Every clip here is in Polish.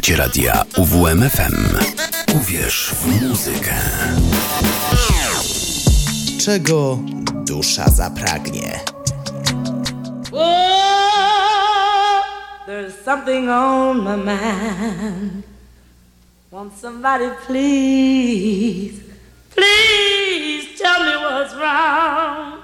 Słuchacie radia UWMFM. Uwierz w muzykę. Czego dusza zapragnie? There's something on my mind. Won't somebody please, please tell me what's wrong?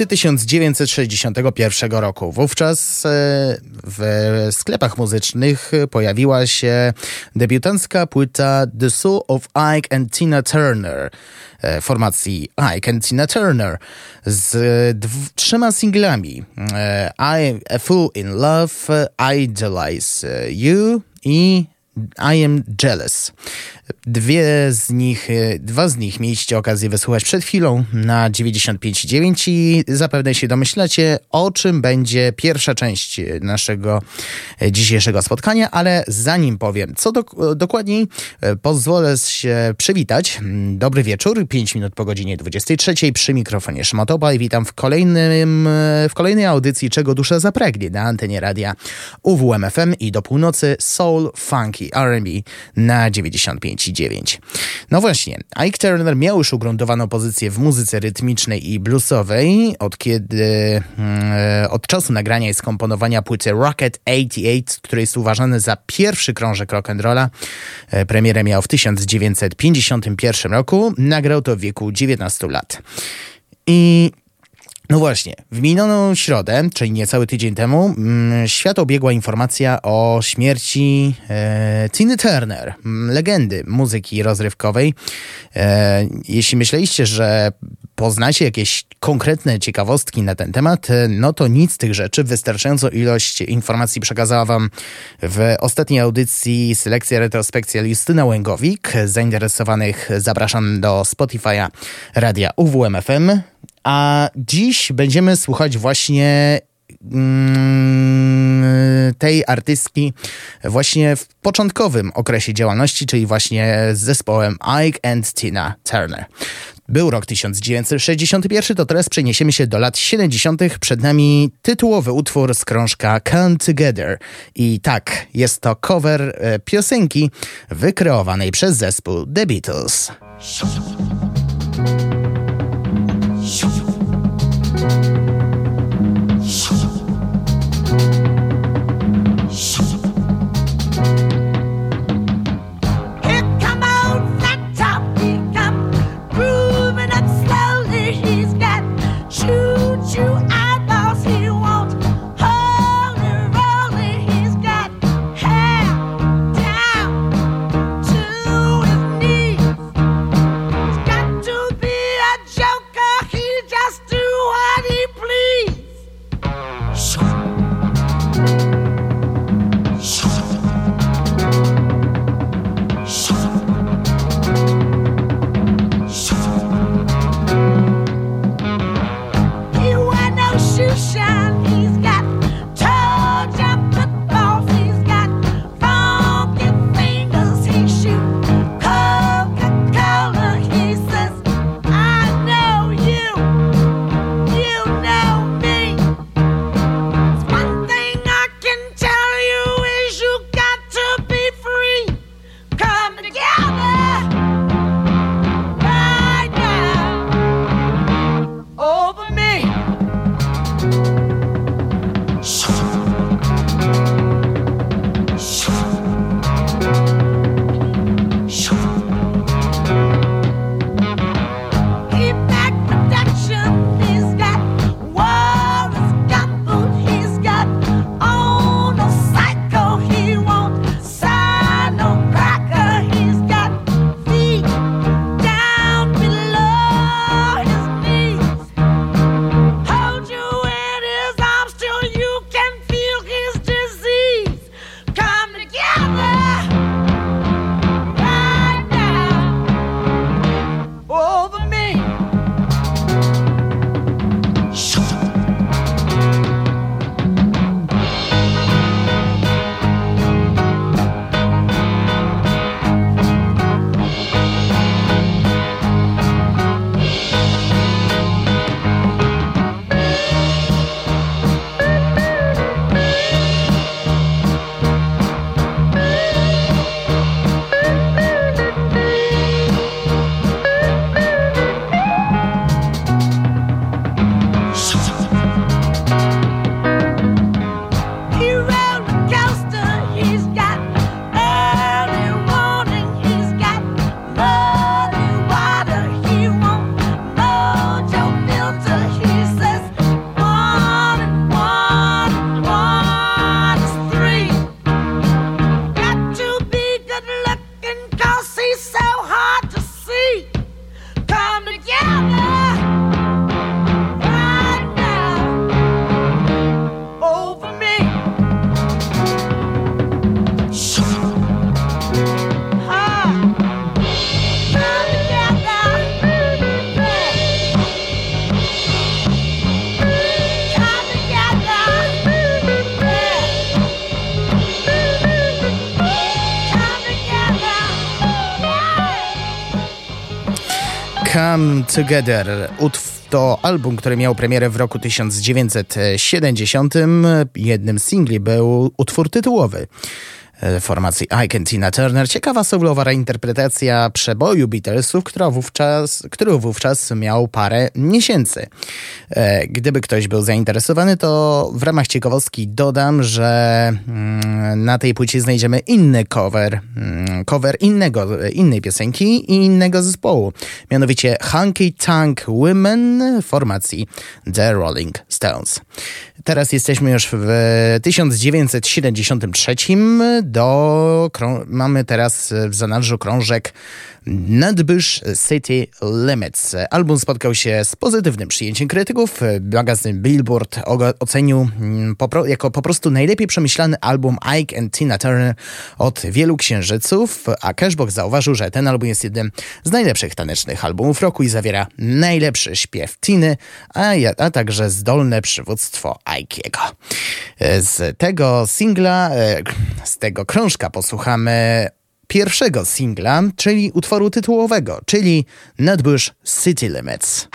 Luty 1961 roku. Wówczas e, w sklepach muzycznych pojawiła się debiutancka płyta The Soul of Ike and Tina Turner e, formacji Ike and Tina Turner z trzema singlami e, I A Fool in Love, Idolize You i I Am Jealous. Dwie z nich, e, dwa z nich mieliście okazję wysłuchać przed chwilą na 95.9 i zapewne się domyślacie, o czym będzie pierwsza część naszego e, dzisiejszego spotkania, ale zanim powiem, co do, dokładniej, e, pozwolę się przywitać. Dobry wieczór, 5 minut po godzinie 23 przy mikrofonie Szmotoba i witam w, kolejnym, w kolejnej audycji Czego Dusza Zapragnie na antenie radia UWMFM i do północy Soul, Funky, R&B na 95 no właśnie, Ike Turner miał już ugruntowaną pozycję w muzyce rytmicznej i bluesowej, od kiedy, mm, od czasu nagrania i skomponowania płyty Rocket 88, który jest uważany za pierwszy krążek rock'n'rolla. E, premierę miał w 1951 roku, nagrał to w wieku 19 lat. I no właśnie, w minioną środę, czyli niecały tydzień temu, mm, świat obiegła informacja o śmierci e, Tina Turner, legendy muzyki rozrywkowej. E, jeśli myśleliście, że poznacie jakieś konkretne ciekawostki na ten temat, e, no to nic z tych rzeczy. Wystarczającą ilość informacji przekazała Wam w ostatniej audycji selekcja retrospekcja Justyna Łęgowik. Zainteresowanych zapraszam do Spotify'a Radia UWMFM. A dziś będziemy słuchać właśnie mm, tej artystki właśnie w początkowym okresie działalności, czyli właśnie z zespołem Ike and Tina Turner. Był rok 1961, to teraz przeniesiemy się do lat 70. Przed nami tytułowy utwór z krążka Come Together. I tak, jest to cover e, piosenki wykreowanej przez zespół The Beatles. Together. To album, który miał premierę w roku 1970. Jednym z singli był utwór tytułowy. Formacji Ike Tina Turner. Ciekawa solowa reinterpretacja przeboju Beatlesów, która wówczas, który wówczas miał parę miesięcy. E, gdyby ktoś był zainteresowany, to w ramach ciekawostki dodam, że mm, na tej płycie znajdziemy inny cover, mm, cover innego, innej piosenki i innego zespołu, mianowicie Hunky Tank Women formacji The Rolling Stones. Teraz jesteśmy już w 1973. Do, mamy teraz w zanadrzu krążek Nutbush City Limits. Album spotkał się z pozytywnym przyjęciem krytyków. Magazyn Billboard ocenił mm, jako po prostu najlepiej przemyślany album Ike and Tina Turner od wielu księżyców, a Cashbox zauważył, że ten album jest jednym z najlepszych tanecznych albumów roku i zawiera najlepszy śpiew Tiny, a, a także zdolne przywództwo Ike'ego. Z tego singla, e, z tego krążka posłuchamy pierwszego singla, czyli utworu tytułowego, czyli Nutbush City Limits.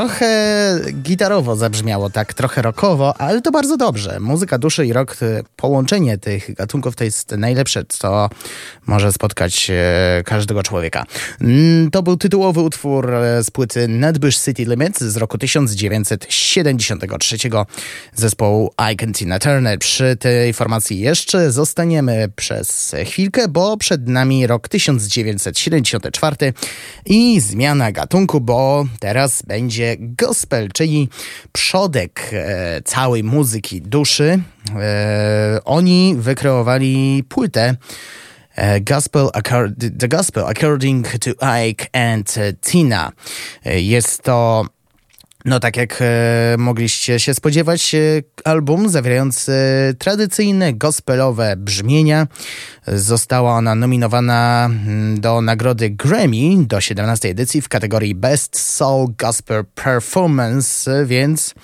trochę gitarowo zabrzmiało, tak trochę rockowo, ale to bardzo dobrze. Muzyka duszy i rock, połączenie tych gatunków to jest najlepsze, co może spotkać e, każdego człowieka. Mm, to był tytułowy utwór e, z płyty Nutbush City Limits z roku 1973 zespołu Ike Tina Turner. Przy tej formacji jeszcze zostaniemy przez chwilkę, bo przed nami rok 1974 i zmiana gatunku, bo teraz będzie gospel, czyli przodek e, całej muzyki duszy. E, oni wykreowali płytę e, Gospel, The Gospel According to Ike and Tina. Jest to No tak jak e, mogliście się spodziewać, e, album zawierający tradycyjne gospelowe brzmienia. Została ona nominowana mm, do nagrody Grammy do 17 edycji w kategorii Best Soul Gospel Performance, więc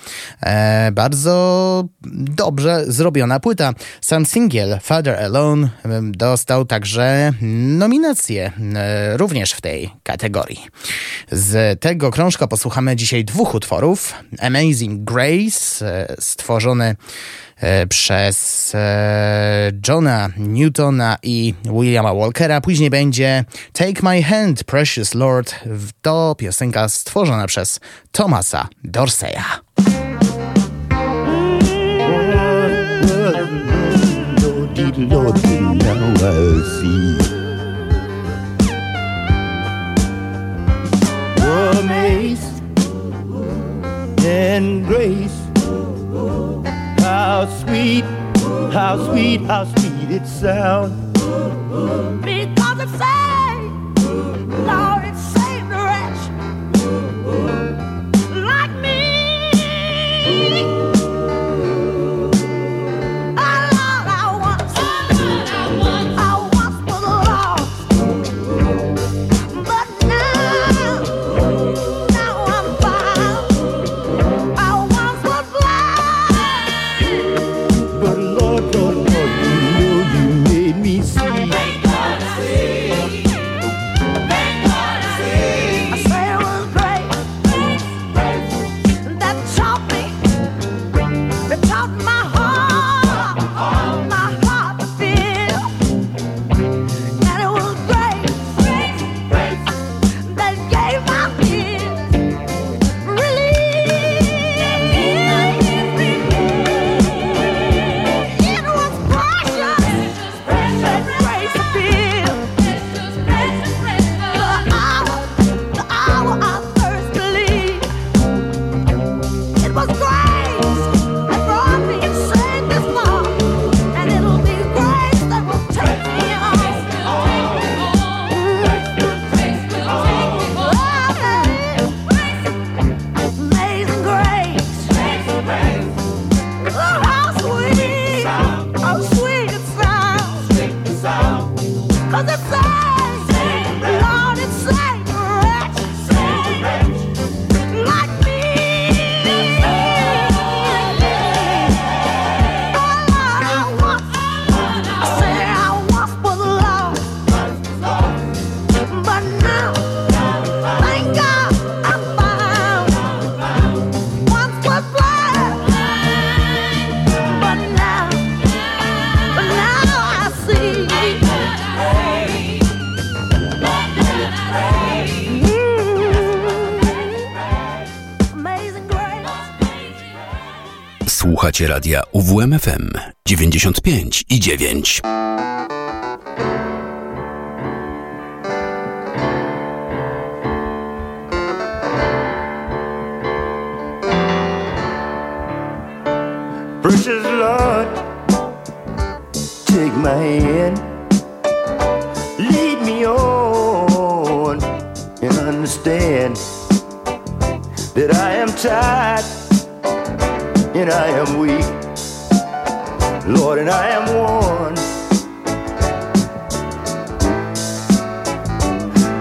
e, bardzo dobrze zrobiona płyta. Sam singiel Father Alone mm, dostał także nominację e, również w tej kategorii. Z tego krążka posłuchamy dzisiaj dwóch utworów. Amazing Grace, e, stworzony e, przez e, Johna Newtona i Williama Walkera. Później będzie Take My Hand, Precious Lord. To piosenka stworzona przez Thomasa Dorseya. Lord. And grace. How sweet, how sweet, how sweet it sounds. Because it saved, Lord, it saved the wretch like me. Słuchacie radia UWMFM 95 i 9. Precious Lord, take my hand, lead me on, and understand that I am tired and I am weak, Lord, and I am worn.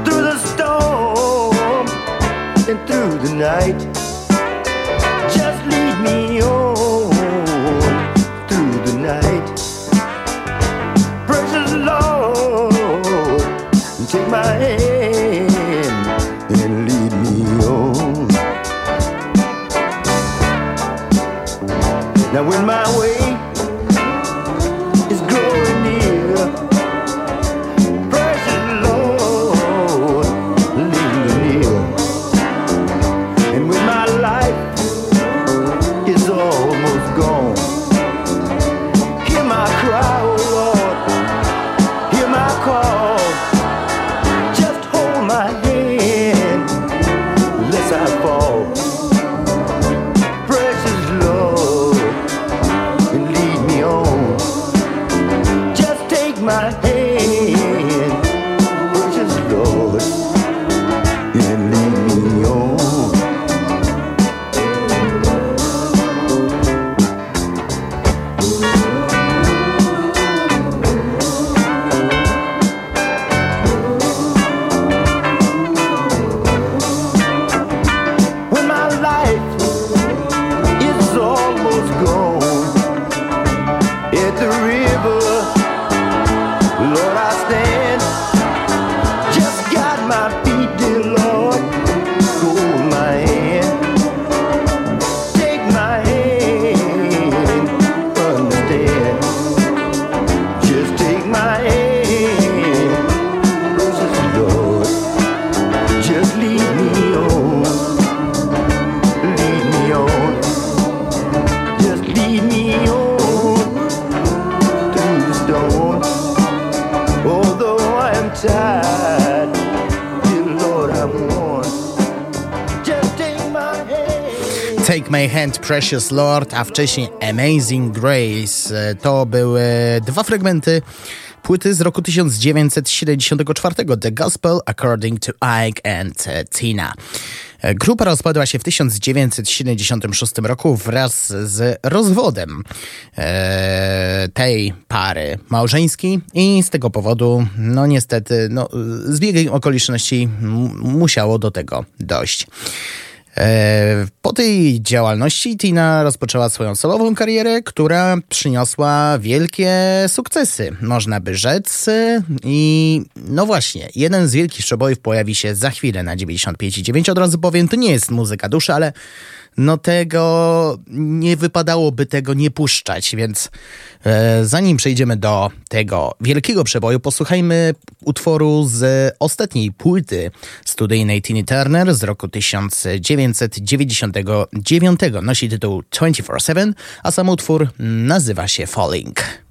Through the storm and through the night, just lead me on Precious Lord, a wcześniej Amazing Grace. To były dwa fragmenty płyty z roku 1974 The Gospel According to Ike and Tina. Grupa rozpadła się w 1976 roku wraz z rozwodem e, tej pary małżeńskiej i z tego powodu, no niestety, no, z biegiem okoliczności musiało do tego dojść. E, po tej działalności Tina rozpoczęła swoją solową karierę, która przyniosła wielkie sukcesy, można by rzec. I no właśnie, jeden z wielkich przebojów pojawi się za chwilę na 95,9. Od razu powiem, to nie jest muzyka duszy, ale no tego nie wypadałoby tego nie puszczać, więc e, zanim przejdziemy do tego wielkiego przeboju, posłuchajmy utworu z ostatniej płyty studyjnej Tiny Turner z roku 1999. Nosi tytuł 24-7, a sam utwór nazywa się Falling.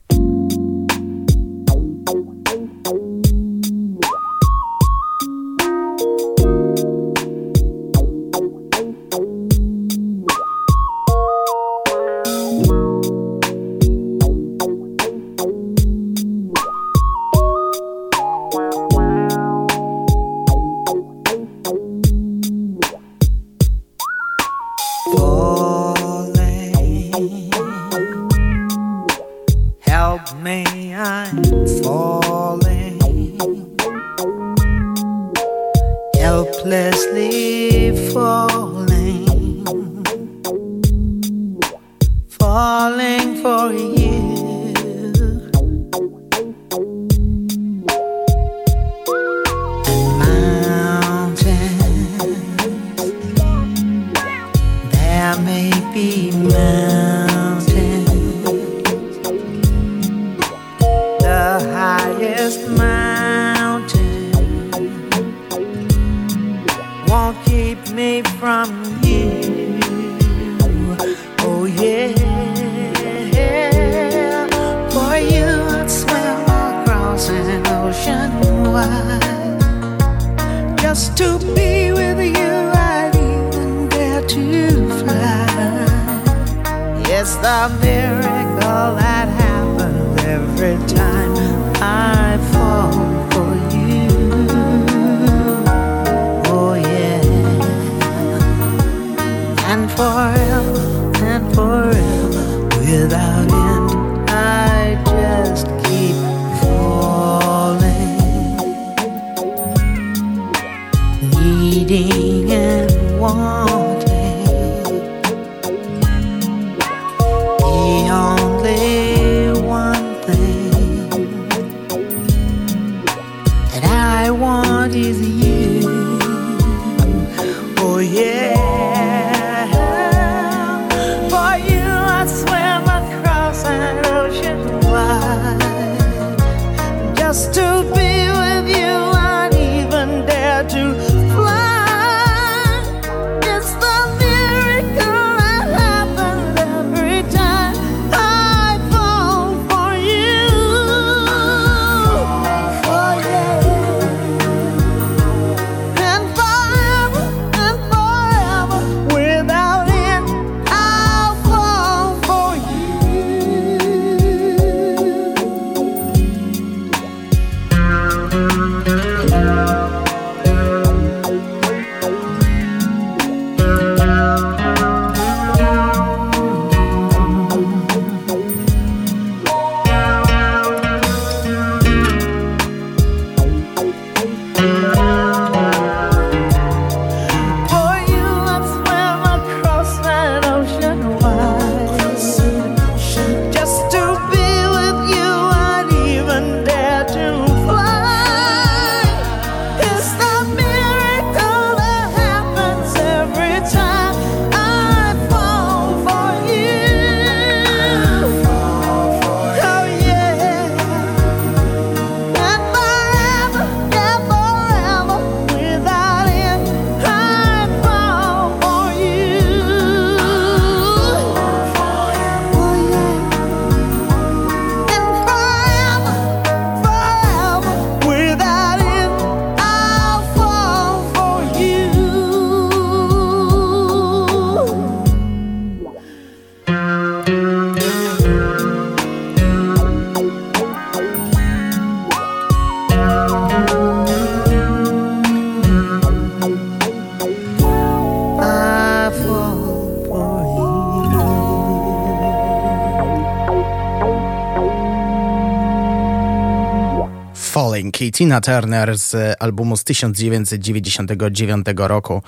Tina Turner z albumu z 1999 roku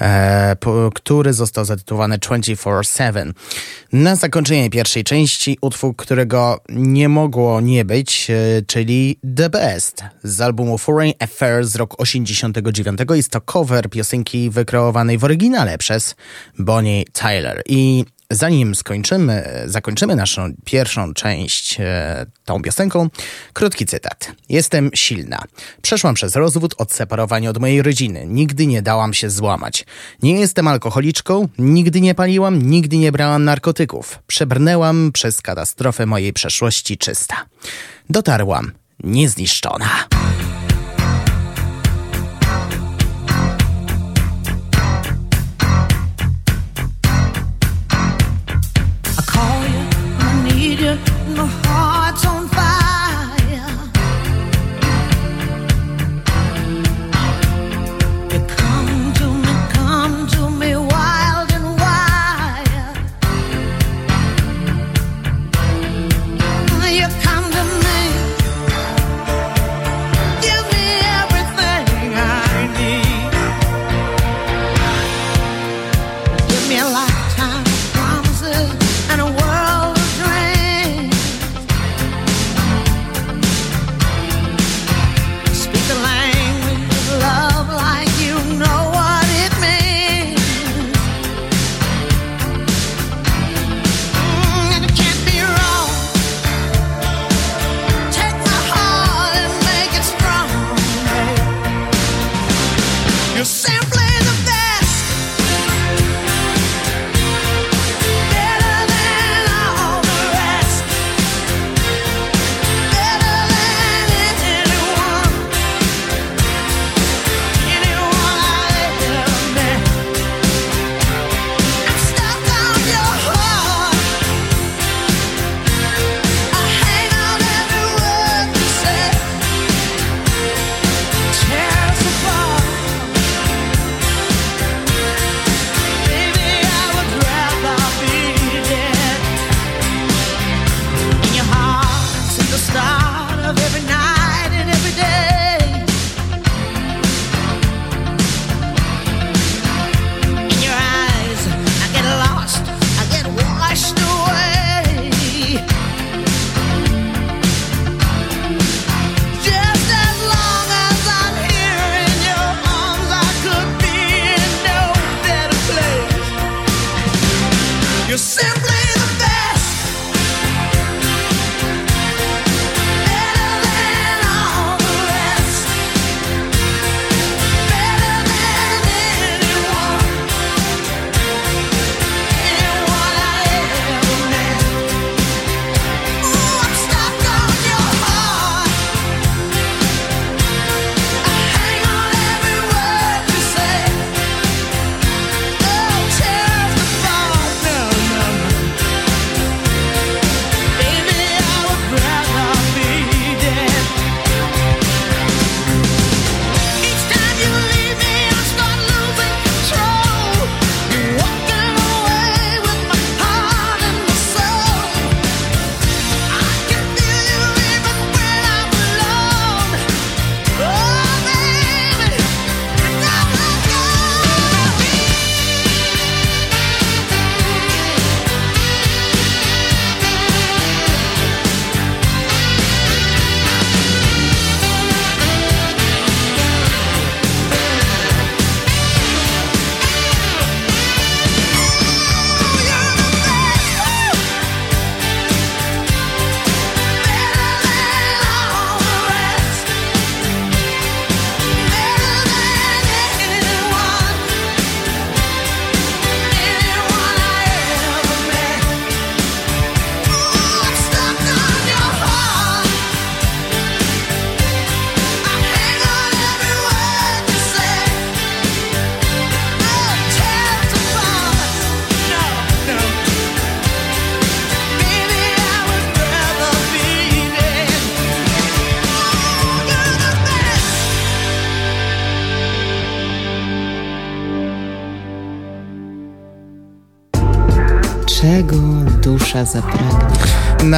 e, który został zatytułowany 24-7. Na zakończenie pierwszej części utwór, którego nie mogło nie być, e, czyli The Best z albumu Foreign Affairs z roku 89. Jest to cover piosenki wykreowanej w oryginale przez Bonnie Tyler. I Zanim skończymy, zakończymy naszą pierwszą część e, tą piosenką, krótki cytat. Jestem silna. Przeszłam przez rozwód, odseparowanie od mojej rodziny. Nigdy nie dałam się złamać. Nie jestem alkoholiczką, nigdy nie paliłam, nigdy nie brałam narkotyków. Przebrnęłam przez katastrofę mojej przeszłości czysta. Dotarłam niezniszczona.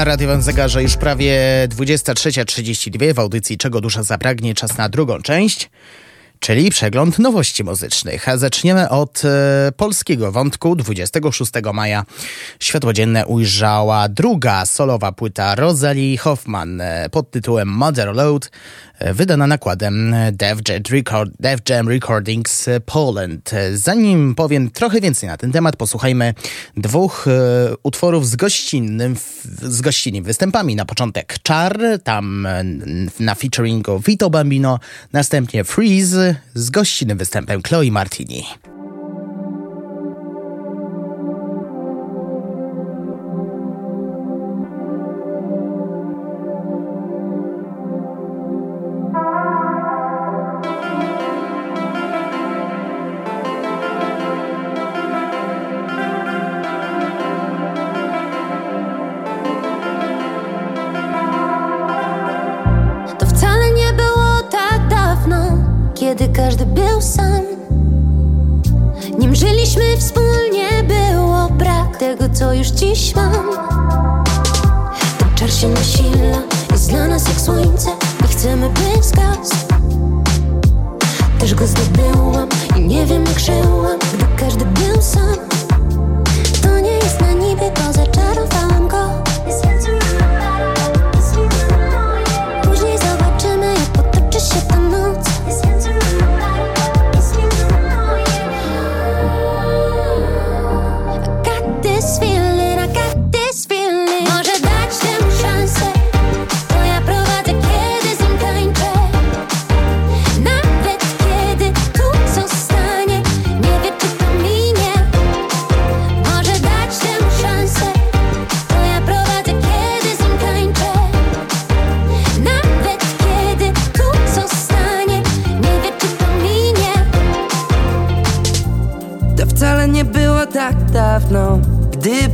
Na radiowym zegarze już prawie 23.32 w audycji Czego Dusza Zapragnie. Czas na drugą część, czyli przegląd nowości muzycznych. Zaczniemy od e, polskiego wątku. 26 maja światło dzienne ujrzała druga solowa płyta Rosalie Hoffman e, pod tytułem Mother Load, wydana nakładem Def Jam, Record, Jam Recordings Poland. E, Zanim powiem trochę więcej na ten temat, posłuchajmy dwóch e, utworów z gościnnym, z gościnnymi występami. Na początek Czar, tam e, na featuringu Vito Bambino, następnie Freeze z gościnnym występem Chloe Martini.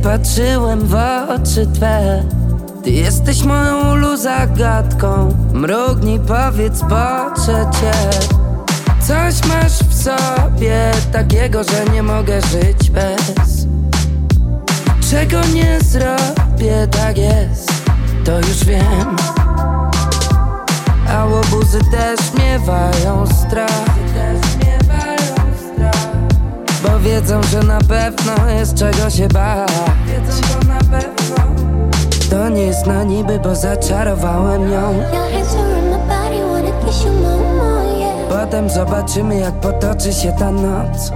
Patrzyłem w oczy Twe. Ty jesteś moją ulu zagadką. Mrugnij, powiedz, poczę Cię. Coś masz w sobie takiego, że nie mogę żyć bez. Czego nie zrobię, tak jest, to już wiem. A łobuzy też miewają strach. Bo wiedzą, że na pewno jest czego się bać. Wiedzą to na pewno. To nie jest na niby, bo zaczarowałem ją. Potem zobaczymy jak potoczy się ta noc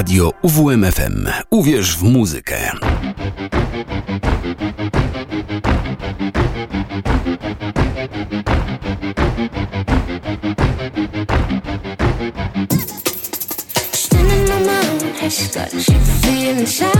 Radio UWMFM. Uwierz w muzykę. My has got you feeling sour.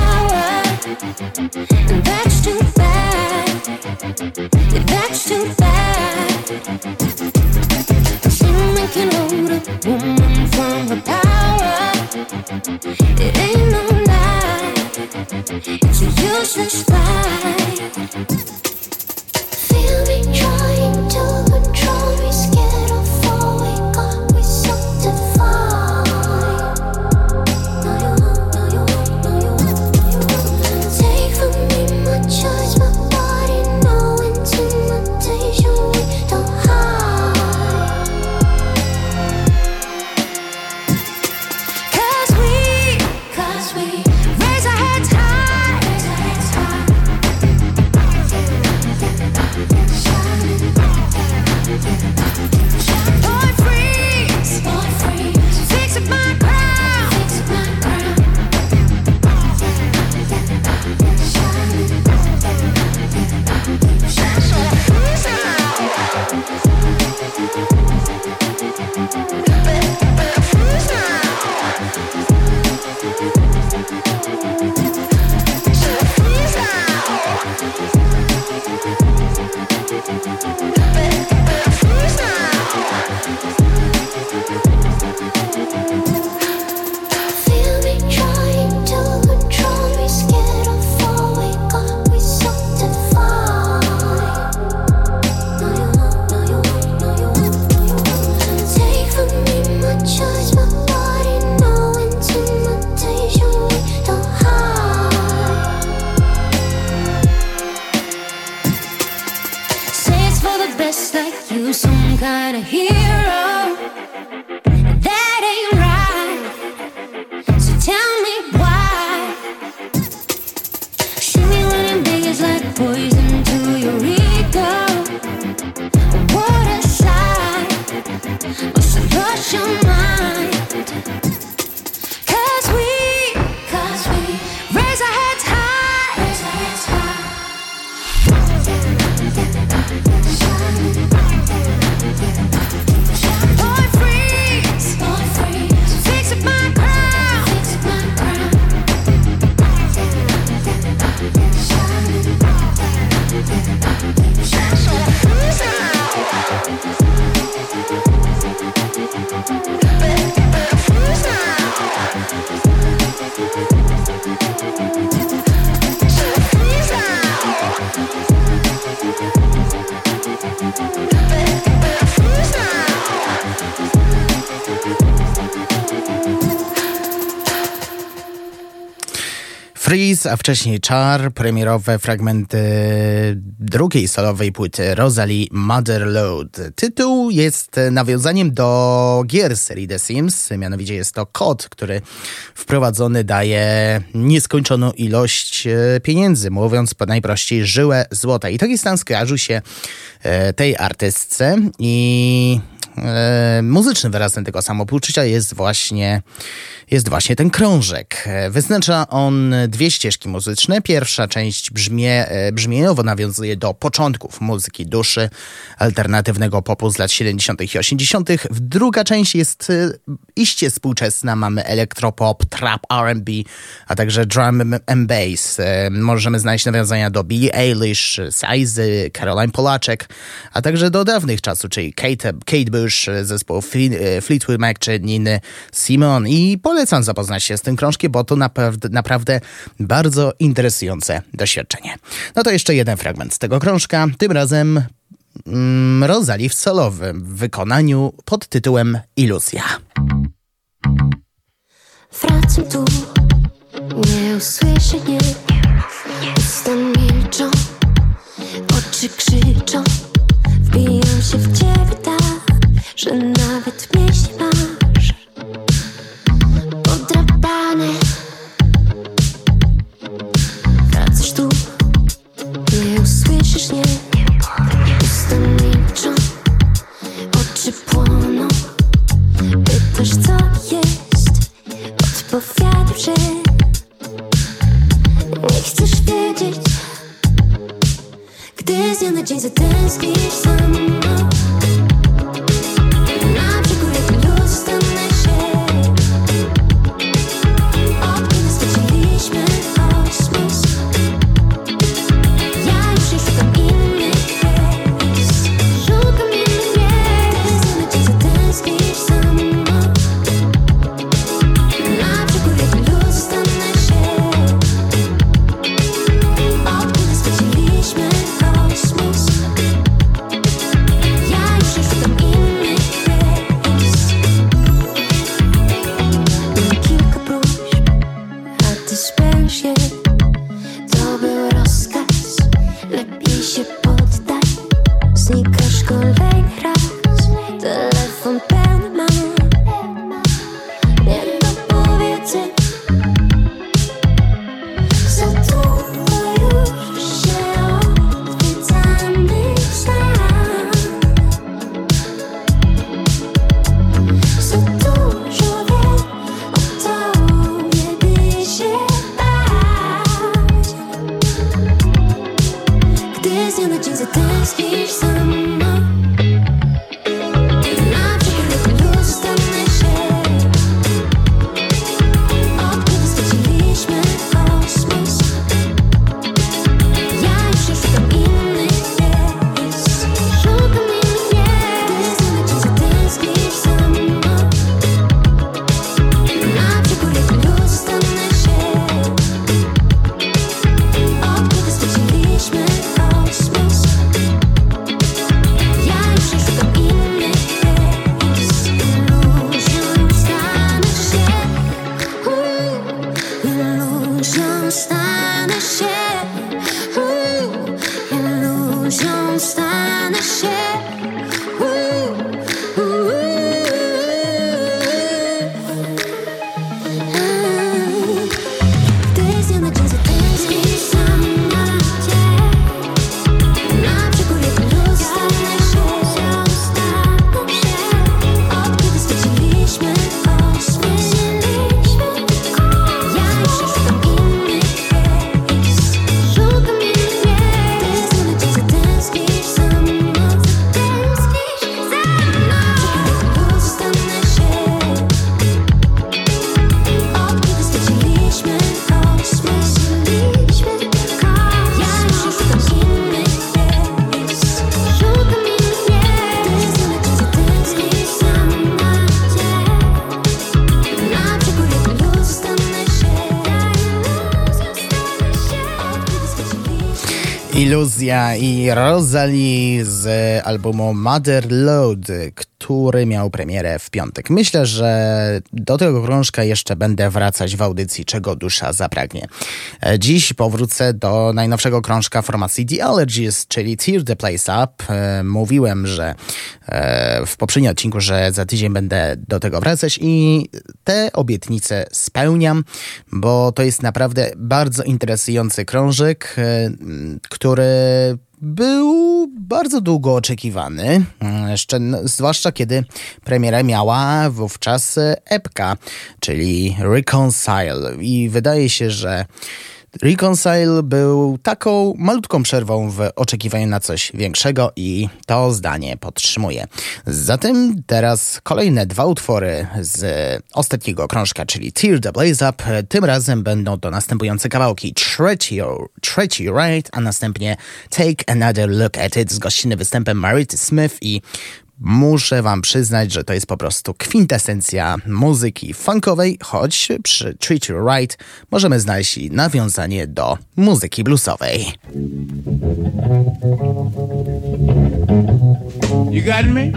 A wcześniej Char, premierowe fragmenty drugiej solowej płyty Rosalie Motherload. Tytuł jest nawiązaniem do gier serii The Sims, mianowicie jest to kod, który wprowadzony daje nieskończoną ilość e, pieniędzy, mówiąc po najprościej żyłę złota. I taki stan skojarzył się e, tej artystce i e, muzycznym wyrazem tego samopoczucia jest właśnie, jest właśnie ten krążek. E, Wyznacza on dwie ścieżki muzyczne. Pierwsza część brzmie, e, brzmieniowo nawiązuje do początków muzyki duszy, alternatywnego popu z lat 70. i 80. Druga część jest iście współczesna. Mamy elektropop, trap, R&B, a także drum and bass. Możemy znaleźć nawiązania do Billie Eilish, Sizy, Caroline Polaczek, a także do dawnych czasów, czyli Kate, Kate Bush, zespołu Fle- e, Fleetwood Mac czy Niny Simon. I polecam zapoznać się z tym krążkiem, bo to naprawdę, naprawdę bardzo interesujące doświadczenie. No to jeszcze jeden fragment z tego krążka, tym razem mm, Rosalie w solowym wykonaniu pod tytułem Iluzja. Wracam tu, nie usłyszę nie. Usta milczą, oczy krzyczą. Wbijam się w ciebie tak, że nawet pieśń masz. Podrapane. Wracasz tu, nie usłyszysz nie. Usta milczą, oczy płoną. Pytasz co jest Odpowiadam, że Nie chcesz wiedzieć Gdy z dnia na dzień zatęsknisz za Iluzja i Rosalie z albumu Mother Load, który miał premierę w piątek. Myślę, że do tego krążka jeszcze będę wracać w audycji, czego dusza zapragnie. E, Dziś powrócę do najnowszego krążka formacji The Allergies, czyli Tear the Place Up. E, Mówiłem, że e, w poprzednim odcinku, że za tydzień będę do tego wracać i te obietnice spełniam, bo to jest naprawdę bardzo interesujący krążek, który był bardzo długo oczekiwany, mm, zwłaszcza kiedy premierę miała wówczas e, epka, czyli Reconcile. I wydaje się, że Reconcile był taką malutką przerwą w oczekiwaniu na coś większego i to zdanie podtrzymuję. Zatem teraz kolejne dwa utwory z ostatniego krążka, czyli Tear the Blaze Up. Tym razem będą to następujące kawałki Treat You Right, a następnie Take Another Look at It z gościnnym występem Marity Smith i Muszę wam przyznać, że to jest po prostu kwintesencja muzyki funkowej, choć przy Treat You Right możemy znaleźć nawiązanie do muzyki bluesowej. You got me?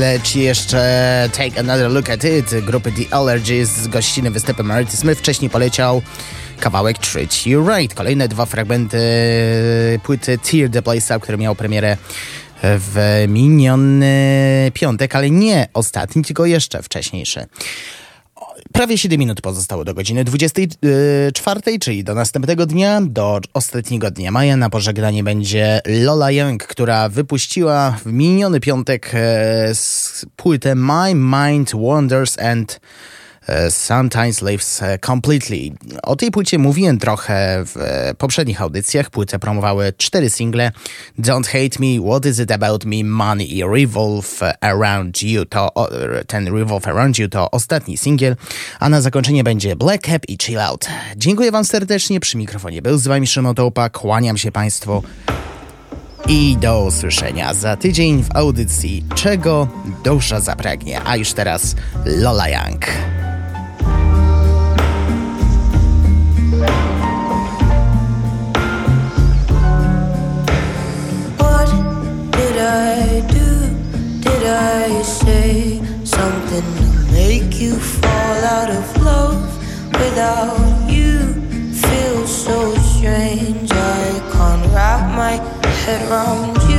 Leci jeszcze Take Another Look at It grupy The Allergies z gościnnym występem Marty Smith. Wcześniej poleciał kawałek Treat You Right. Kolejne dwa fragmenty płyty Tear the Place Up, który miał premierę w miniony piątek, ale nie ostatni, tylko jeszcze wcześniejszy. Prawie 7 minut pozostało do godziny 24, czyli do następnego dnia, do ostatniego dnia maja. Na pożegnanie będzie Lola Young, która wypuściła w miniony piątek e, płytę My Mind Wanders and e, Sometimes Lives e, Completely. O tej płycie mówiłem trochę w e, poprzednich audycjach. Płytę promowały cztery single. Don't Hate Me, What Is It About Me, Money i Revolve Around You. To, ten Revolve Around You to ostatni singiel, a na zakończenie będzie Black Cap i Chill Out. Dziękuję wam serdecznie. Przy mikrofonie był z wami Szymon Tołpa. Kłaniam się państwu i do usłyszenia za tydzień w audycji Czego dusza zapragnie. A już teraz Lola Young. You fall out of love? Without you, feels so strange. I can't wrap my head around you.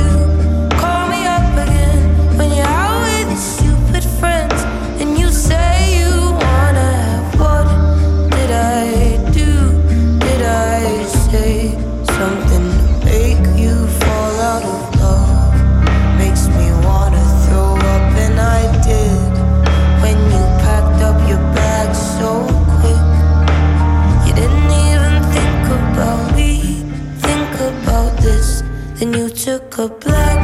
a black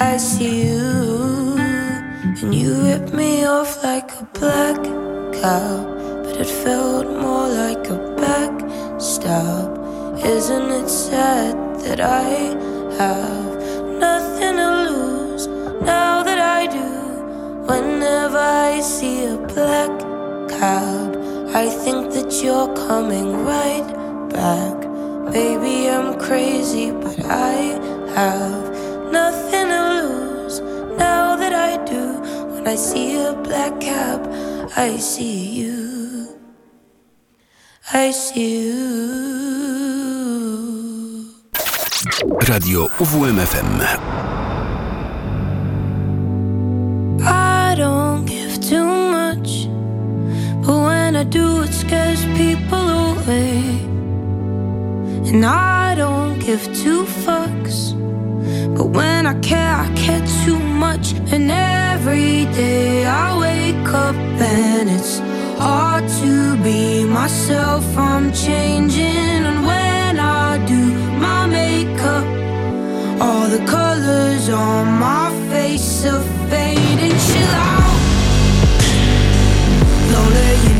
I see you, and you ripped me off like a black cow, but it felt more like a backstab. Isn't it sad that I have nothing to lose now that I do? Whenever I see a black cab, I think that you're coming right back. Baby, I'm crazy, but I have nothing to lose now that I do. When I see a black cap, I see you. I see you. Radio UWMFM. I don't give too much, but when I do, it scares people away. And I don't give two fucks, but when I care, I care too much. And every day I wake up and it's hard to be myself. I'm changing, and when I do my makeup. All the colors on my face are fading. Chill out. You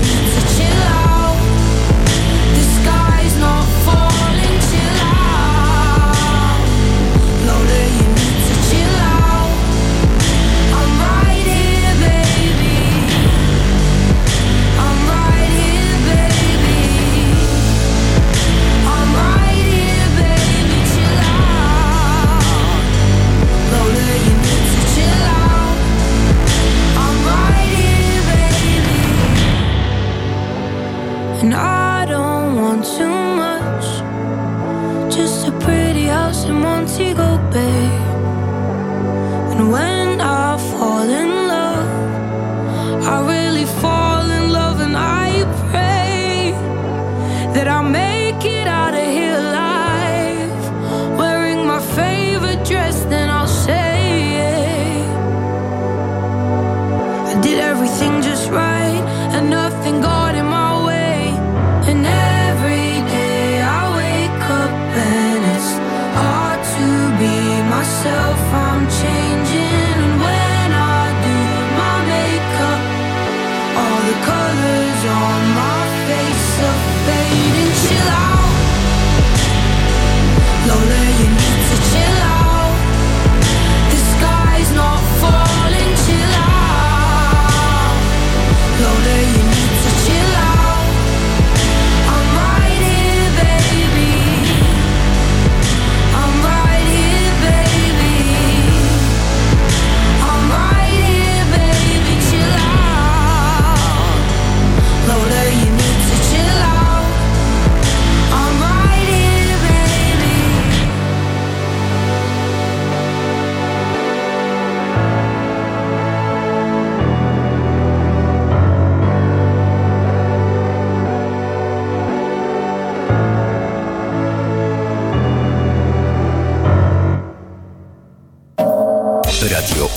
And I don't want too much. Just a pretty house in Montego Bay.